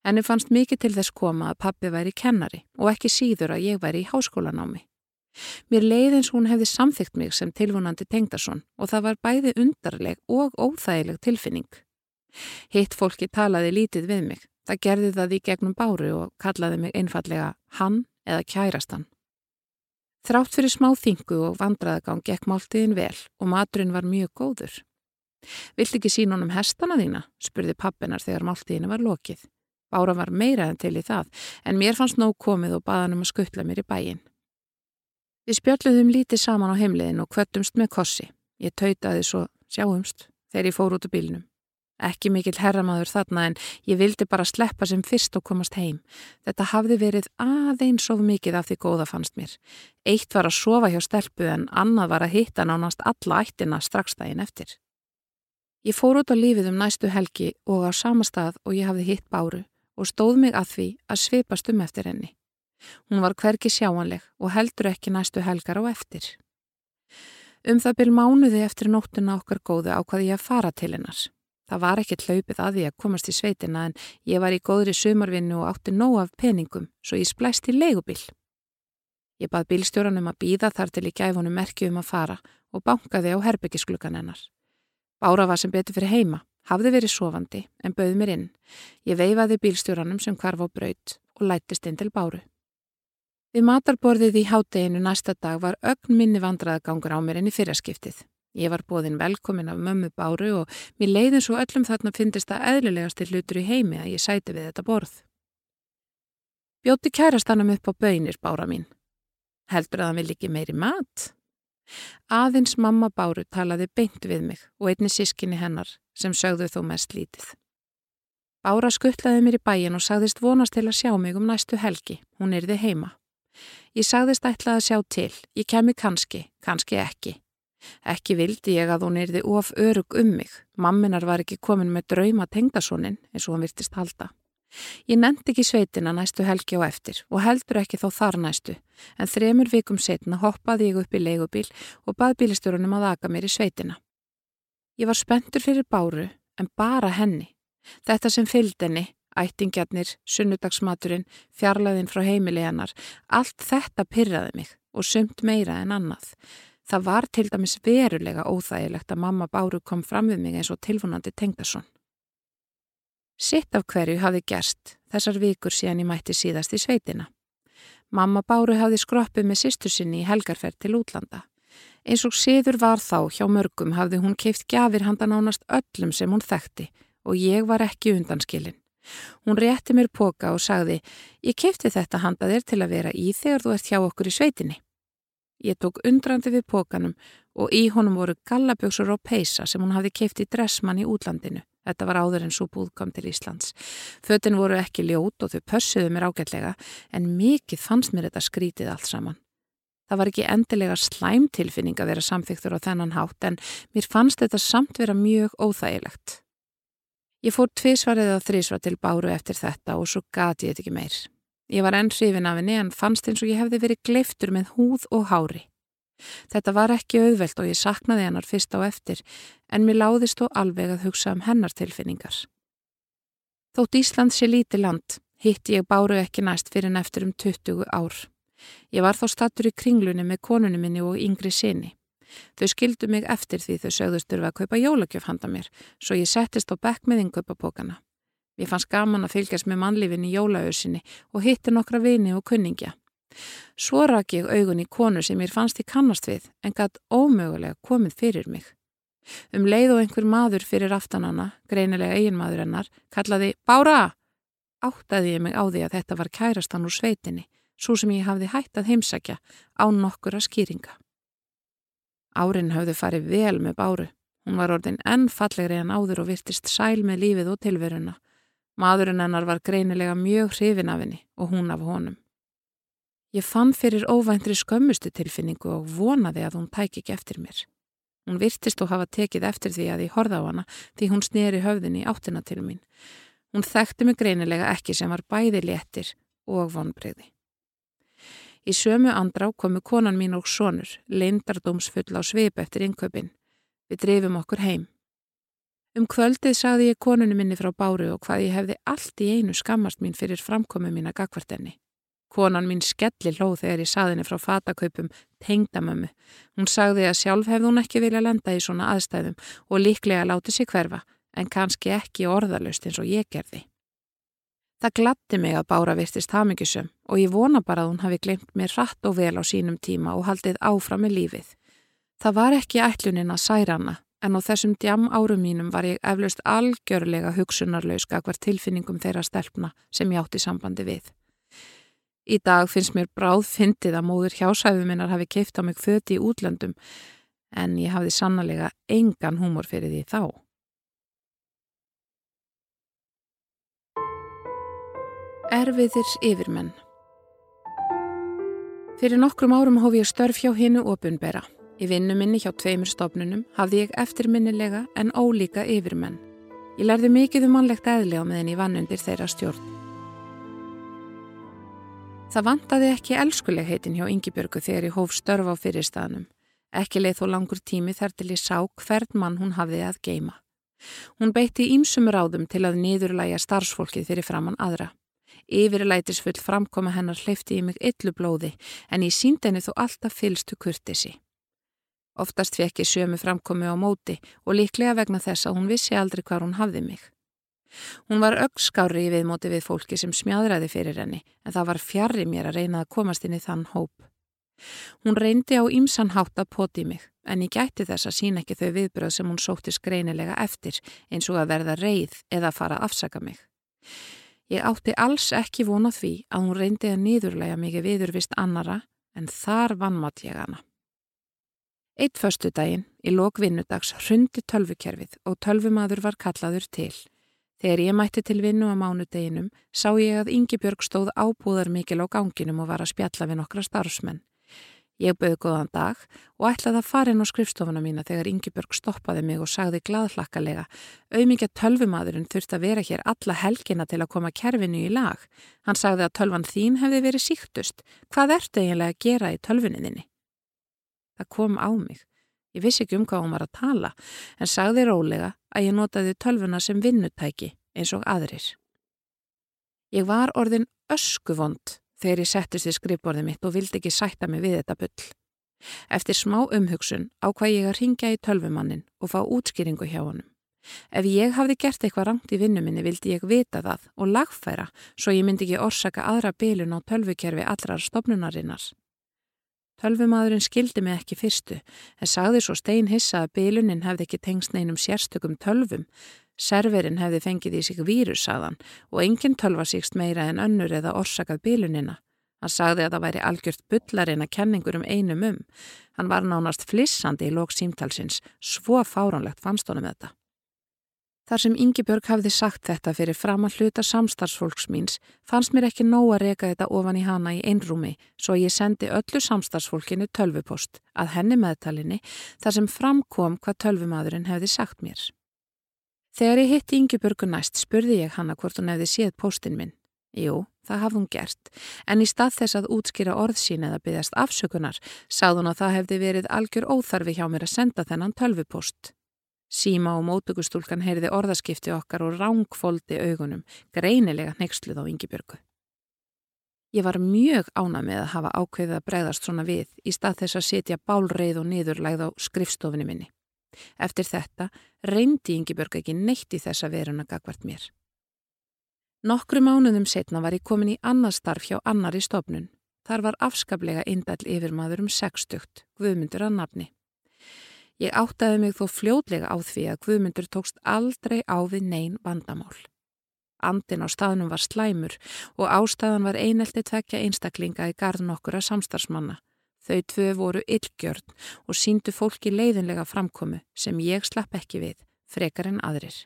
S1: Henni fannst mikið til þess koma að pappi væri kennari og ekki síður að ég væri í háskólanámi. Mér leið eins hún hefði samþygt mig sem tilvonandi Tengdason og það var bæði undarleg og óþægileg tilfinning. Hitt fólki talaði lítið við mig. Það gerði það í gegnum báru og kallaði mig einfallega hann eða kærastan. Þrátt fyrir smá þingu og vandraðagang gekk máltiðin vel og maturinn var mjög góður. Vilt ekki sín honum hestana þína? spurði pappinar þegar máltiðinu var lokið. Bára var meira en til í það, en mér fannst nóg komið og baðan um að skuttla mér í bæin. Við spjöldluðum lítið saman á heimliðin og kvöttumst með kossi. Ég tautaði svo sjáumst þegar ég fór út úr bílnum. Ekki mikill herramaður þarna en ég vildi bara sleppa sem fyrst og komast heim. Þetta hafði verið aðeins of mikið af því góða fannst mér. Eitt var að sofa hjá stelpu en annað var að hitta nánast alla ættina strax daginn eftir. Ég fór út á lífið um næstu helgi og á sama stað og ég hafði hitt báru og stóð mig að því að svipast um eftir henni. Hún var hverki sjáanleg og heldur ekki næstu helgar á eftir. Um það byrj mánuði eftir nóttuna okkar góðu ákvaði ég að fara til hennars. Það var ekkert hlaupið að því að komast í sveitina en ég var í góðri sumarvinnu og átti nóg af peningum svo ég splæst í leigubil. Ég bað bílstjóranum að býða þar til ég gæf honum merkju um að fara og bankaði á herbyggisklukan hennar. Bára var sem betur fyrir heima, hafði verið sofandi en bauð mér inn. Ég veifaði bílstjóranum sem kvarf á braut og lættist inn til Báru. Við matarborðið í hátteginu næsta dag var ögn minni vandraðagangur á mér enn í fyrraskiptið. Ég var bóðin velkomin af mömmu báru og mér leiðin svo öllum þarna fyndist að eðlilegasti hlutur í heimi að ég sæti við þetta borð. Bjóti kærastanum upp á bönir bára mín. Heldur að hann vil ekki meiri mat? Aðins mamma báru talaði beint við mig og einni sískinni hennar sem sögðu þó mest lítið. Bára skuttlaði mér í bæin og sagðist vonast til að sjá mig um næstu helgi. Hún erði heima. Ég sagðist ætlaði að sjá til. Ég kemi kannski, kannski ekki. Ekki vildi ég að hún erði of örug um mig. Mamminar var ekki komin með drauma tengdasónin eins og hann virtist halda. Ég nefndi ekki sveitina næstu helgi á eftir og heldur ekki þá þar næstu en þremur vikum setna hoppaði ég upp í leigubíl og bað bílistjórunum að aka mér í sveitina. Ég var spenntur fyrir báru en bara henni. Þetta sem fylgd henni, ættingjarnir, sunnudagsmaturinn, fjarlæðin frá heimili hennar, allt þetta pyrraði mig og sumt meira en annað. Það var til dæmis verulega óþægilegt að mamma Báru kom fram við mig eins og tilvonandi Tengdason. Sitt af hverju hafi gerst þessar vikur síðan ég mætti síðast í sveitina. Mamma Báru hafi skroppið með sýstur sinni í helgarferð til útlanda. Eins og síður var þá hjá mörgum hafði hún keift gafir handa nánast öllum sem hún þekkti og ég var ekki undanskilin. Hún rétti mér póka og sagði, ég kefti þetta handa þér til að vera í þegar þú ert hjá okkur í sveitinni. Ég tók undrandi við pókanum og í honum voru gallaböksur og peisa sem hún hafði keft í dressmann í útlandinu. Þetta var áður en svo búð kom til Íslands. Fötin voru ekki ljót og þau pössuðu mér ágætlega en mikið fannst mér þetta skrítið allt saman. Það var ekki endilega slæmtilfinning að vera samþyktur á þennan hátt en mér fannst þetta samt vera mjög óþægilegt. Ég fór tvísvarið að þrísvar til báru eftir þetta og svo gati ég þetta ekki meir. Ég var enn hrifin af henni en fannst eins og ég hefði verið gleiftur með húð og hári. Þetta var ekki auðvelt og ég saknaði hennar fyrst á eftir en mér láðist þó alveg að hugsa um hennar tilfinningar. Þótt Ísland sé lítið land hitti ég báru ekki næst fyrir en eftir um 20 ár. Ég var þá stattur í kringlunni með konunni minni og yngri sinni. Þau skildu mig eftir því þau sögðust þurfa að kaupa jólagjöf handa mér, svo ég settist á bekk með innkaupapókana. Ég fannst gaman að fylgjast með mannlífin í jólaauðsinni og hitti nokkra vini og kunningja. Svo rak ég augun í konu sem ég fannst í kannast við en gætt ómögulega komið fyrir mig. Um leið og einhver maður fyrir aftanana, greinilega eiginmaður hennar, kallaði Bára! Áttaði ég mig á því að þetta var kærastan úr sveitinni, svo sem ég hafði hætt að heimsækja á nokkura skýringa. Árin hafði farið vel með báru. Hún var orðin enn fallegri en áður og virtist sæl með lífið og tilveruna. Maðurinn hennar var greinilega mjög hrifin af henni og hún af honum. Ég fann fyrir óvæntri skömmustu tilfinningu og vonaði að hún tæk ekki eftir mér. Hún virtist og hafa tekið eftir því að ég horða á hana því hún sneri höfðin í áttina til mín. Hún þekkti mig greinilega ekki sem var bæði léttir og vonbreyði. Í sömu andrá komu konan mín og sonur, leindardómsfull á svip eftir innköpin. Við drefum okkur heim. Um kvöldið sagði ég konunni minni frá báru og hvað ég hefði allt í einu skammast mín fyrir framkomu mín að gagvartenni. Konan mín skelli hlóð þegar ég saði henni frá fatakaupum tengdamömmu. Hún sagði að sjálf hefði hún ekki vilja lenda í svona aðstæðum og líklega láti sig hverfa, en kannski ekki orðalust eins og ég gerði. Það glatti mig að Bára virtist hamingisum og ég vona bara að hún hafi glemt mér rætt og vel á sínum tíma og haldið áfram með lífið. Það var ekki ætlunin að særa hana en á þessum djam árum mínum var ég eflaust algjörlega hugsunarlaus gagvar tilfinningum þeirra stelpna sem ég átti sambandi við. Í dag finnst mér bráð fyndið að móður hjásæðu minnar hafi keift á mig föti í útlöndum en ég hafði sannlega engan húmor fyrir því þá. Erfiðir yfirmenn Fyrir nokkrum árum hófi ég störf hjá hinnu opunbera. Í vinnu minni hjá tveimur stofnunum hafði ég eftirminnilega en ólíka yfirmenn. Ég lærði mikið um mannlegt eðli á meðin ég vann undir þeirra stjórn. Það vantaði ekki elskulegheitin hjá Yngibjörgu þegar ég hóf störf á fyrirstaðnum. Ekki leið þó langur tími þar til ég sá hvern mann hún hafði að geima. Hún beitti ímsum ráðum til að niðurlæja starfsfólkið fyrir framann aðra. Yfirlætisfull framkoma hennar hleyfti í mig yllu blóði en ég síndi henni þó alltaf fylstu kurtisi. Oftast fekk ég sömu framkomi á móti og líklega vegna þess að hún vissi aldrei hvar hún hafði mig. Hún var öggskári í viðmóti við fólki sem smjáðræði fyrir henni en það var fjarrri mér að reyna að komast inn í þann hóp. Hún reyndi á ýmsan hátt að poti mig en ég gæti þess að sína ekki þau viðbröð sem hún sótti skreinilega eftir eins og að verða reið eða fara að afsaka mig. Ég átti alls ekki vona því að hún reyndi að niðurlega mikið viðurvist annara en þar vannmátt ég hana. Eitt förstu daginn, í lok vinnudags, hrundi tölvukerfið og tölvumadur var kallaður til. Þegar ég mætti til vinnu á mánudeginum sá ég að Ingi Björg stóð ábúðar mikil á ganginum og var að spjalla við nokkra starfsmenn. Ég bauði góðan dag og ætlaði að fara inn á skrifstofuna mína þegar Ingeborg stoppaði mig og sagði gladhlakkalega auðmingja tölvumadurinn þurfti að vera hér alla helgina til að koma kerfinu í lag. Hann sagði að tölvan þín hefði verið síktust. Hvað ertu eiginlega að gera í tölvuninni? Það kom á mig. Ég vissi ekki um hvað hún var að tala en sagði rólega að ég notaði tölvuna sem vinnutæki eins og aðrir. Ég var orðin öskuvond þegar ég settist í skrifborðið mitt og vildi ekki sætta mig við þetta bull. Eftir smá umhugsun ákvað ég að ringja í tölvumannin og fá útskýringu hjá honum. Ef ég hafði gert eitthvað rangt í vinnu minni vildi ég vita það og lagfæra svo ég myndi ekki orsaka aðra bylun á tölvukerfi allrar stopnunarinnar. Tölvumadurinn skildi mig ekki fyrstu en sagði svo stein hissa að bylunin hefði ekki tengst neinum sérstökum tölvum Serverinn hefði fengið í sig vírusaðan og enginn tölva síkst meira en önnur eða orsakað bílunina. Hann sagði að það væri algjört bullarinn að kenningur um einum um. Hann var nánast flissandi í lók símtalsins, svo fáránlegt fannst honum þetta. Þar sem Yngibjörg hafði sagt þetta fyrir fram að hluta samstarfsfólks míns fannst mér ekki nóg að reyka þetta ofan í hana í einrúmi svo ég sendi öllu samstarfsfólkinu tölvupost að henni meðtalinni þar sem framkom hvað tölvumadurinn hefði sagt mér. Þegar ég hitti Yngibjörgu næst spurði ég hanna hvort hún hefði séð postin minn. Jú, það hafði hún gert, en í stað þess að útskýra orð sín eða byggjast afsökunar, sáð hún að það hefði verið algjör óþarfi hjá mér að senda þennan tölvupost. Síma og mótugustúlkan heyrði orðaskipti okkar og rángfóldi augunum, greinilega nexluð á Yngibjörgu. Ég var mjög ána með að hafa ákveðið að bregðast svona við í stað þess að setja bálreið og niðurlægð á skrifstofinni minni. Eftir þetta reyndi Yngibjörg ekki neitt í þessa veruna gagvart mér. Nokkru mánuðum setna var ég komin í annað starf hjá annari stofnun. Þar var afskaplega indall yfirmaður um sextugt, Guðmundur að nafni. Ég áttaði mig þó fljóðlega á því að Guðmundur tókst aldrei á við neyn vandamál. Andin á staðnum var slæmur og ástæðan var einelti tvekja einstaklinga í garðun okkur að samstarfsmanna Þau tvö voru illgjörn og síndu fólki leiðinlega framkomu sem ég slapp ekki við, frekar en aðrir.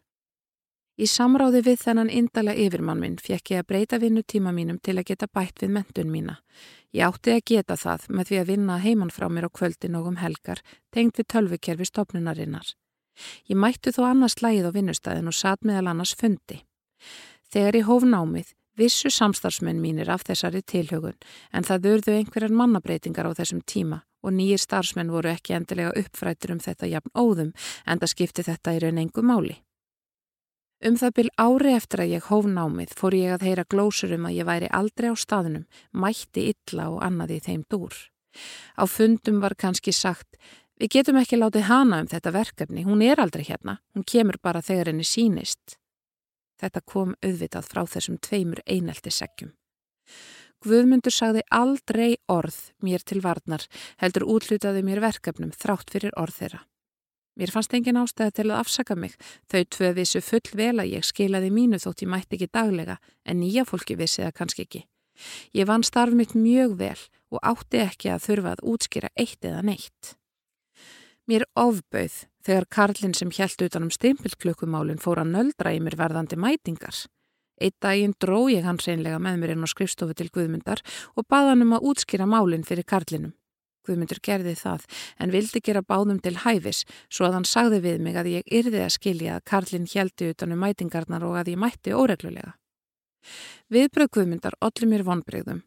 S1: Í samráði við þennan indala yfirmann minn fekk ég að breyta vinnutíma mínum til að geta bætt við mentun mína. Ég átti að geta það með því að vinna heimann frá mér á kvöldin og um helgar, tengt við tölvukerfi stopnunarinnar. Ég mættu þó annars slægið á vinnustæðin og satt meðal annars fundi. Þegar ég hóf námið Vissu samstarfsmenn mínir af þessari tilhögun en það vörðu einhverjar mannabreitingar á þessum tíma og nýjir starfsmenn voru ekki endilega uppfrættur um þetta jafn óðum en það skipti þetta í raun engu máli. Um það byl ári eftir að ég hóf námið fór ég að heyra glósur um að ég væri aldrei á staðunum, mætti illa og annað í þeim dúr. Á fundum var kannski sagt, við getum ekki látið hana um þetta verkefni, hún er aldrei hérna, hún kemur bara þegar henni sínist. Þetta kom auðvitað frá þessum tveimur einelti seggjum. Guðmundur sagði aldrei orð mér til varnar, heldur útlutaði mér verkefnum þrátt fyrir orð þeirra. Mér fannst engin ástæði til að afsaka mig, þau tvö vissu full vel að ég skilaði mínu þótt ég mætti ekki daglega, en nýja fólki vissi það kannski ekki. Ég vann starf mitt mjög vel og átti ekki að þurfa að útskýra eitt eða neitt. Mér ofbauð þegar Karlinn sem hjælt utanum stimpilklukkumálinn fór að nöldra í mér verðandi mætingar. Eitt daginn dró ég hans reynlega með mér inn á skrifstofu til Guðmyndar og baða hann um að útskýra málinn fyrir Karlinnum. Guðmyndur gerði það en vildi gera báðum til hæfis svo að hann sagði við mig að ég yrði að skilja að Karlinn hjælti utanum mætingarnar og að ég mætti óreglulega. Viðbröð Guðmyndar olli mér vonbreyðum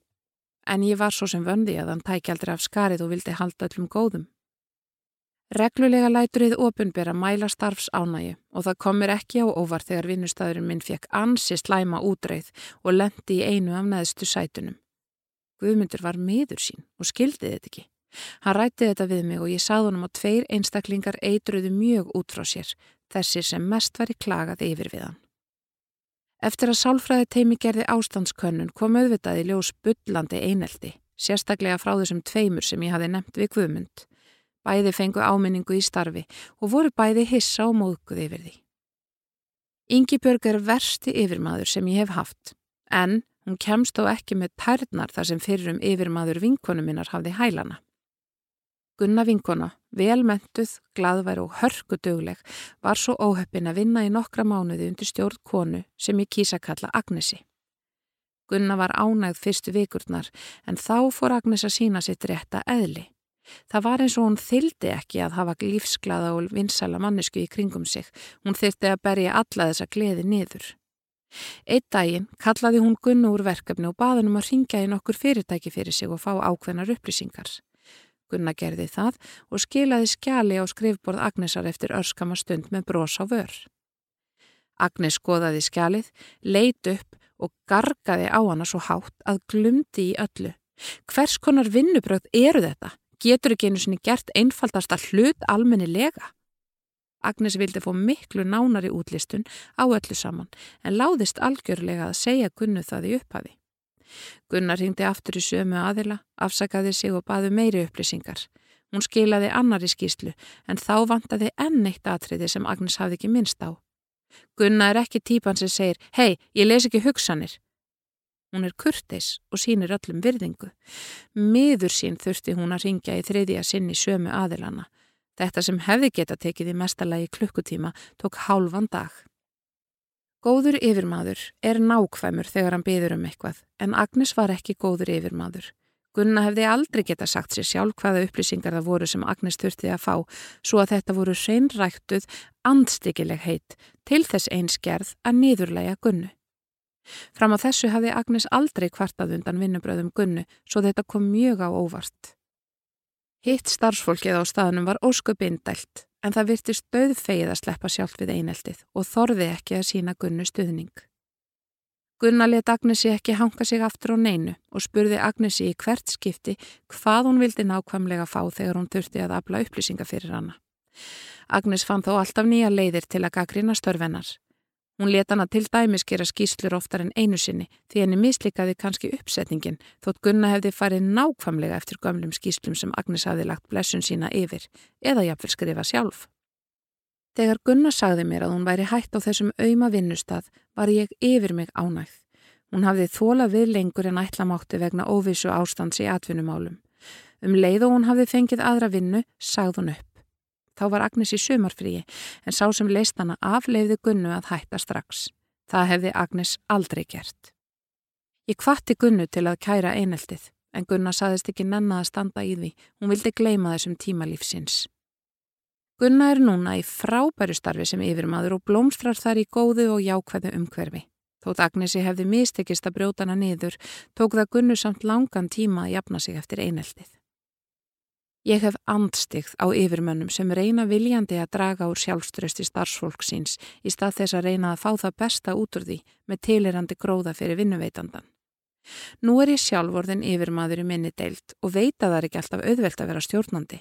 S1: en ég var svo sem vöndi að hann tækja aldrei af skarið og vildi halda öllum góðum. Reglulega læturið opunbera mæla starfs ánægi og það komir ekki á óvar þegar vinnustæðurinn minn fekk ansi slæma útreið og lendi í einu af neðstu sætunum. Guðmundur var miður sín og skildi þetta ekki. Hann rætti þetta við mig og ég sað honum að tveir einstaklingar eitruðu mjög út frá sér, þessir sem mest væri klagað yfir við hann. Eftir að sálfræði teimi gerði ástandskönnun kom auðvitaði ljós byllandi eineldi, sérstaklega frá þessum tveimur sem ég hafi nefnt við Guðmund. Bæði fengu áminningu í starfi og voru bæði hissa og móðguð yfir því. Ingi Björg er versti yfirmaður sem ég hef haft, en hún kemst þó ekki með tærnar þar sem fyrir um yfirmaður vinkonu minnar hafði hælana. Gunna vinkona, velmentuð, gladvær og hörkudugleg, var svo óheppin að vinna í nokkra mánuði undir stjórn konu sem ég kýsa kalla Agnesi. Gunna var ánægð fyrstu vikurnar en þá fór Agnes að sína sitt rétta eðli. Það var eins og hún þyldi ekki að hafa lífsglada og vinsala mannesku í kringum sig. Hún þyrti að berja alla þessa gleði niður. Eitt daginn kallaði hún Gunnu úr verkefni og baði um að ringja inn okkur fyrirtæki fyrir sig og fá ákveðnar upplýsingar. Gunna gerði það og skilaði skjali á skrifborð Agnesar eftir örskama stund með bros á vör. Agnes skoðaði skjalið, leit upp og gargaði á hana svo hátt að glumdi í öllu. Hvers konar vinnubröð eru þetta? Getur ekki einu sinni gert einfaldasta hlut almennilega. Agnes vildi fá miklu nánari útlistun á öllu saman en láðist algjörlega að segja Gunnu það í upphafi. Gunnar hingdi aftur í sömu aðila, afsakaði sig og baði meiri upplýsingar. Hún skilaði annari skýslu en þá vantaði enn eitt atriði sem Agnes hafði ekki minnst á. Gunna er ekki típan sem segir, hei, ég les ekki hugsanir. Hún er kurtis og sínir öllum virðingu. Miður sín þurfti hún að ringja í þriðja sinn í sömu aðilana. Þetta sem hefði geta tekið í mestalagi klukkutíma tók hálfan dag. Góður yfirmaður er nákvæmur þegar hann byður um eitthvað, en Agnes var ekki góður yfirmaður. Gunna hefði aldrei geta sagt sér sjálf hvaða upplýsingar það voru sem Agnes þurfti að fá, svo að þetta voru seinræktuð, andstikileg heit til þess einskerð að niðurlæga Gunnu. Fram á þessu hafði Agnes aldrei kvartað undan vinnubröðum Gunnu, svo þetta kom mjög á óvart. Hitt starfsfólkið á staðnum var ósköp indælt, en það virtist döðfeið að sleppa sjálf við eineltið og þorði ekki að sína Gunnu stuðning. Gunna let Agnesi ekki hanga sig aftur á neinu og spurði Agnesi í hvert skipti hvað hún vildi nákvæmlega fá þegar hún þurfti að afla upplýsinga fyrir hana. Agnes fann þó alltaf nýja leiðir til að gaggrina störfennar. Hún let hana til dæmis gera skýslur oftar en einu sinni því henni mislikaði kannski uppsetningin þótt Gunna hefði farið nákvæmlega eftir gömlum skýslum sem Agnes hafi lagt blessun sína yfir eða jafnvel skrifa sjálf. Þegar Gunna sagði mér að hún væri hætt á þessum auðma vinnustad var ég yfir mig ánægð. Hún hafði þóla við lengur en ætlamátti vegna óvissu ástands í atvinnumálum. Um leið og hún hafði fengið aðra vinnu, sagði hún upp. Þá var Agnes í sumarfríi en sá sem leist hana afleiði Gunnu að hætta strax. Það hefði Agnes aldrei gert. Ég kvatti Gunnu til að kæra eineltið en Gunna saðist ekki nenna að standa í því. Hún vildi gleima þessum tímalífsins. Gunna er núna í frábæru starfi sem yfirmaður og blómstrar þar í góðu og jákvæðu umhverfi. Þótt Agnesi hefði mistekist að brjóta hana niður, tók það Gunnu samt langan tíma að jafna sig eftir eineltið. Ég hef andstigð á yfirmönnum sem reyna viljandi að draga úr sjálfströsti starfsfólk síns í stað þess að reyna að fá það besta út úr því með tilirandi gróða fyrir vinnuveitandan. Nú er ég sjálf orðin yfirmaður í minni deilt og veita þar ekki alltaf auðvelt að vera stjórnandi.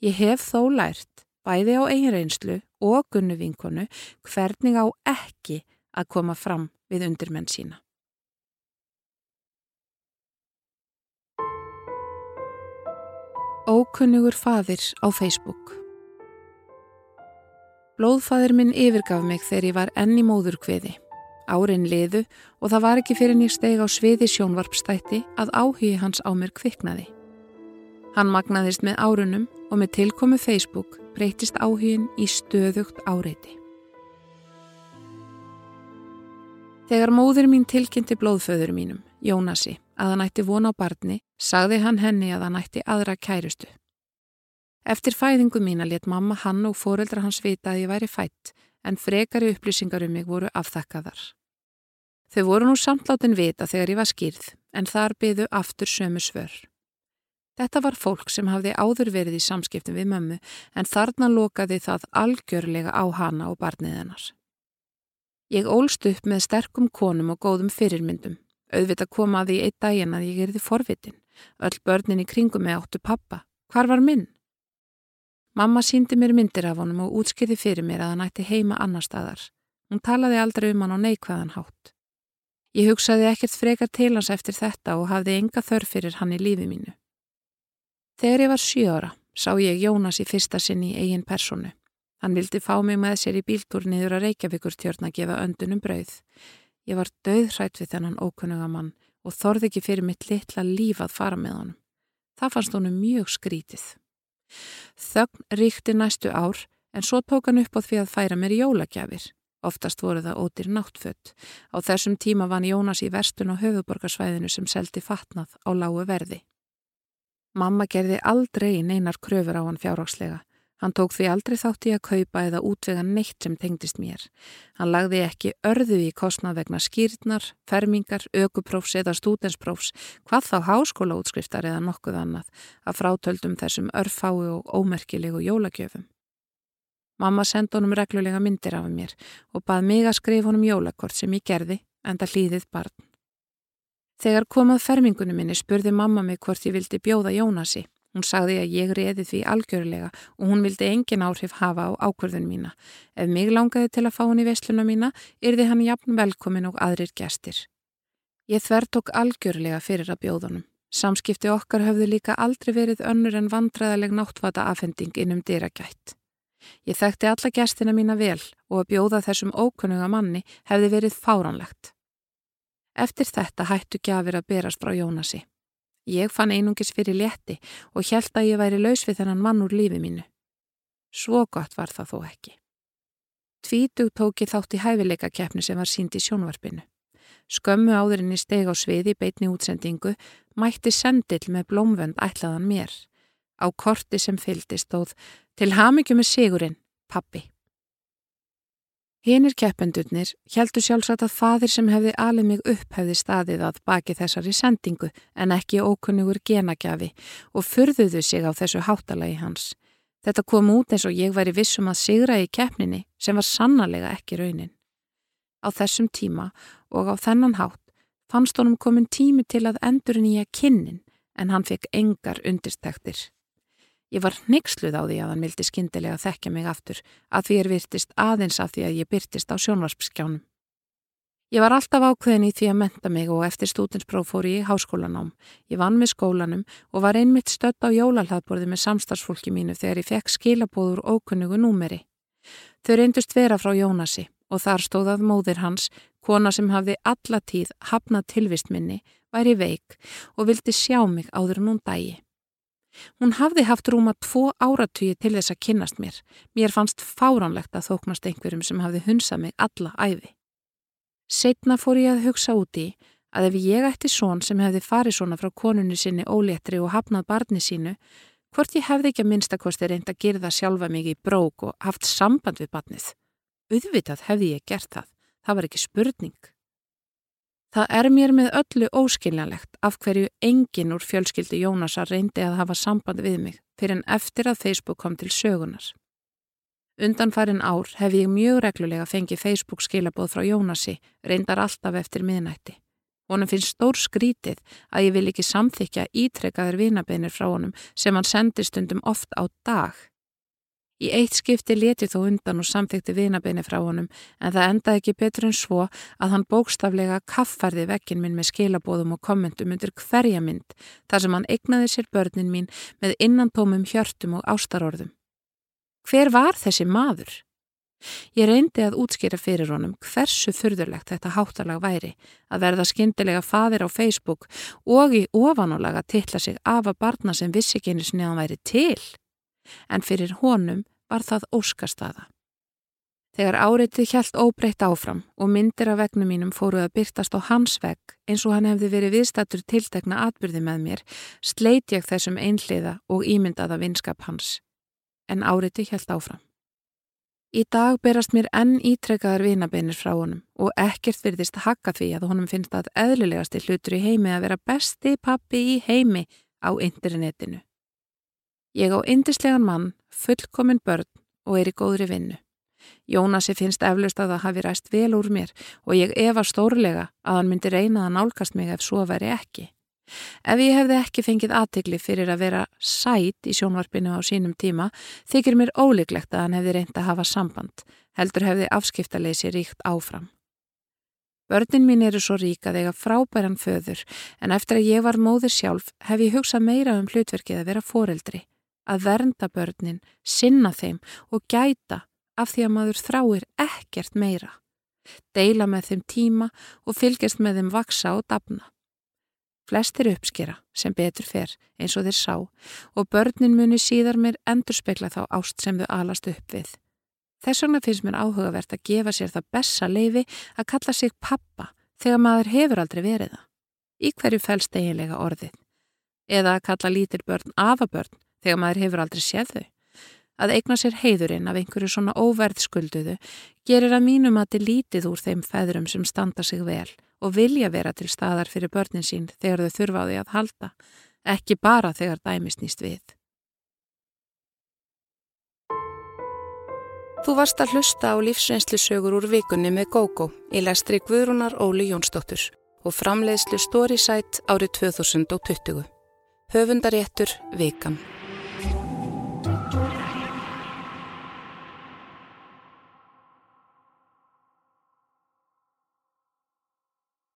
S1: Ég hef þó lært bæði á einreinslu og gunnu vinkonu hvernig á ekki að koma fram við undirmenn sína. Ókunnugur fadir á Facebook Blóðfadir minn yfirgaf mig þegar ég var enn í móðurkviði. Árin liðu og það var ekki fyrir nýr steg á sviði sjónvarpstætti að áhugi hans á mér kviknaði. Hann magnaðist með árunum og með tilkomu Facebook breytist áhugin í stöðugt áreiti. Þegar móður mín tilkynnti blóðföður mínum, Jónasi, að hann ætti vona á barni, sagði hann henni að hann ætti aðra kærustu. Eftir fæðingu mín að let mamma hann og foreldra hans vita að ég væri fætt, en frekari upplýsingar um mig voru afþakkaðar. Þau voru nú samtláttinn vita þegar ég var skýrð, en þar byðu aftur sömu svör. Þetta var fólk sem hafði áður verið í samskiptum við mömmu en þarna lokaði það algjörlega á hana og barnið hennar. Ég ólst upp með sterkum konum og góðum fyrirmyndum. Auðvitað komaði í eitt daginn að ég erði forvitin. Öll börnin í kringum með áttu pappa. Hvar var minn? Mamma síndi mér myndir af honum og útskriði fyrir mér að hann ætti heima annar staðar. Hún talaði aldrei um hann á neikvæðan hátt. Ég hugsaði ekkert frekar til hans eftir þetta og hafði enga þörf fyrir hann í lífi mínu. Þegar ég var sjóra sá ég Jónas í fyrsta sinn í eigin personu. Hann vildi fá mig með sér í bíltúr niður að Reykjavíkur tjörn að gefa öndunum brauð. Ég var döðhrætt við þennan ókunnuga mann og þorði ekki fyrir mitt litla líf að fara með honum. Það fannst honum mjög skrítið. Þögn ríkti næstu ár en svo tók hann upp á því að færa mér jólagjafir. Oftast voru það ótir náttfött. Á þessum tíma vann Jónas í verstun á höfuborgarsvæðinu sem seldi fatnað á lágu verði. Mamma gerði aldrei neinar kröfur á hann fjárhagslega. Hann tók því aldrei þátt í að kaupa eða útvega neitt sem tengdist mér. Hann lagði ekki örðu í kostnað vegna skýrnar, fermingar, ökuprófs eða stúdensprófs, hvað þá háskóla útskriftar eða nokkuð annað, að frátöldum þessum örfái og ómerkilegu jólagjöfum. Mamma sendi honum reglulega myndir af mér og bað mig að skrifa honum jólakort sem ég gerði, enda hlýðið barn. Þegar komað fermingunum minni spurði mamma mig hvort ég vildi bjóða Jónasi. Hún sagði að ég reði því algjörlega og hún vildi engin áhrif hafa á ákvörðun mína. Ef mig langaði til að fá hann í vesluna mína, yrði hann jafn velkomin og aðrir gestir. Ég þvertók algjörlega fyrir að bjóðunum. Samskipti okkar höfðu líka aldrei verið önnur en vandræðaleg náttvata afhending innum dyragætt. Ég þekkti alla gestina mína vel og að bjóða þessum ókunnuga manni hefði verið fáránlegt. Eftir þetta hættu gjafir að berast frá Jónasi. Ég fann einungis fyrir létti og hjælt að ég væri laus við þennan mann úr lífi mínu. Svo gott var það þó ekki. Tvítug tóki þátt í hæfileika keppni sem var sínd í sjónvarpinu. Skömmu áðurinn í steg á sviði beitni útsendingu mætti sendill með blómvönd ætlaðan mér. Á korti sem fyldi stóð til hamingju með sigurinn, pappi. Hinnir keppendurnir heldu sjálfsagt að fadir sem hefði alið mig upp hefði staðið að baki þessari sendingu en ekki ókunnugur genagjafi og furðuðu sig á þessu háttalagi hans. Þetta kom út eins og ég væri vissum að sigra í keppninni sem var sannarlega ekki raunin. Á þessum tíma og á þennan hátt fannst honum komin tími til að endur nýja kinnin en hann fekk engar undirstektir. Ég var neyksluð á því að hann vildi skindilega þekkja mig aftur að því er virtist aðeins af því að ég byrtist á sjónvarpskjánum. Ég var alltaf ákveðin í því að menta mig og eftir stútinspróf fór ég í háskólanám. Ég vann með skólanum og var einmitt stött á jólalhaðborði með samstarfsfólki mínu þegar ég fekk skilabóður ókunnugu númeri. Þau reyndust vera frá Jónasi og þar stóðað móðir hans, kona sem hafði alla tíð hafnað tilvist minni, væri veik og vildi sjá mig áður nún dægi. Hún hafði haft rúma tvo áratugi til þess að kynnast mér. Mér fannst fáránlegt að þóknast einhverjum sem hafði hunsað mig alla æfi. Setna fór ég að hugsa úti að ef ég ætti són sem hefði farið svona frá konunni sinni óléttri og hafnað barni sínu, hvort ég hefði ekki að minnstakosti reynd að gerða sjálfa mig í brók og haft samband við barnið. Uðvitað hefði ég gert það. Það var ekki spurning. Það er mér með öllu óskiljanlegt af hverju engin úr fjölskyldi Jónasar reyndi að hafa samband við mig fyrir en eftir að Facebook kom til sögunar. Undanfærin ár hef ég mjög reglulega fengið Facebook skilabóð frá Jónasi, reyndar alltaf eftir miðnætti. Honum finnst stór skrítið að ég vil ekki samþykja ítrekkaður vinabeinir frá honum sem hann sendir stundum oft á dag. Í eitt skipti leti þó undan og samþykti vinabeini frá honum en það endaði ekki betur en svo að hann bókstaflega kaffarði vekkin minn með skilabóðum og kommentum undir hverja mynd þar sem hann egnaði sér börnin mín með innantómum hjörtum og ástarorðum. Hver var þessi maður? Ég reyndi að útskýra fyrir honum hversu fyrðurlegt þetta háttalag væri að verða skindilega fadir á Facebook og í ofanálaga tilla sig af að barna sem vissi einu sniðan væri til. En fyrir honum var það óskastaða. Þegar áreitið hjælt óbreytt áfram og myndir af vegnum mínum fóruð að byrtast á hans vegg eins og hann hefði verið viðstattur tiltekna atbyrði með mér, sleit ég þessum einhliða og ímyndaða vinskap hans. En áreitið hjælt áfram. Í dag berast mér enn ítrekkaðar vinabeinir frá honum og ekkert virðist hakka því að honum finnst að eðlulegasti hlutur í heimi að vera besti pappi í heimi á internetinu. Ég á indislegan mann, fullkominn börn og er í góðri vinnu. Jónasi finnst eflust að það hafi ræst vel úr mér og ég efa stórlega að hann myndi reyna að nálgast mig ef svo veri ekki. Ef ég hefði ekki fengið aðtegli fyrir að vera sætt í sjónvarpinu á sínum tíma, þykir mér óleiklegt að hann hefði reynd að hafa samband, heldur hefði afskiptaleysi ríkt áfram. Börnin mín eru svo rík að eiga frábæran föður, en eftir að ég var móður sjálf hef ég hugsað meira um hlutverkið að vera foreldri að vernda börnin, sinna þeim og gæta af því að maður þráir ekkert meira. Deila með þeim tíma og fylgjast með þeim vaksa og dafna. Flestir uppskera sem betur fer eins og þeir sá og börnin muni síðar mér endur spekla þá ást sem þau alast upp við. Þess vegna finnst mér áhugavert að gefa sér það bessa leifi að kalla sig pappa þegar maður hefur aldrei verið það. Í hverju fælst eiginlega orðið? Eða að kalla lítir börn afabörn þegar maður hefur aldrei séð þau. Að eigna sér heiðurinn af einhverju svona óverðskulduðu gerir að mínum að til lítið úr þeim feðurum sem standa sig vel og vilja vera til staðar fyrir börnin sín þegar þau þurfa á því að halda, ekki bara þegar dæmis nýst við. Þú varst að hlusta á lífsreynslusögur úr vikunni með GóGó í lestri Guðrúnar Óli Jónsdóttur og framleiðslu Storysight árið 2020. Höfundaréttur Vikan.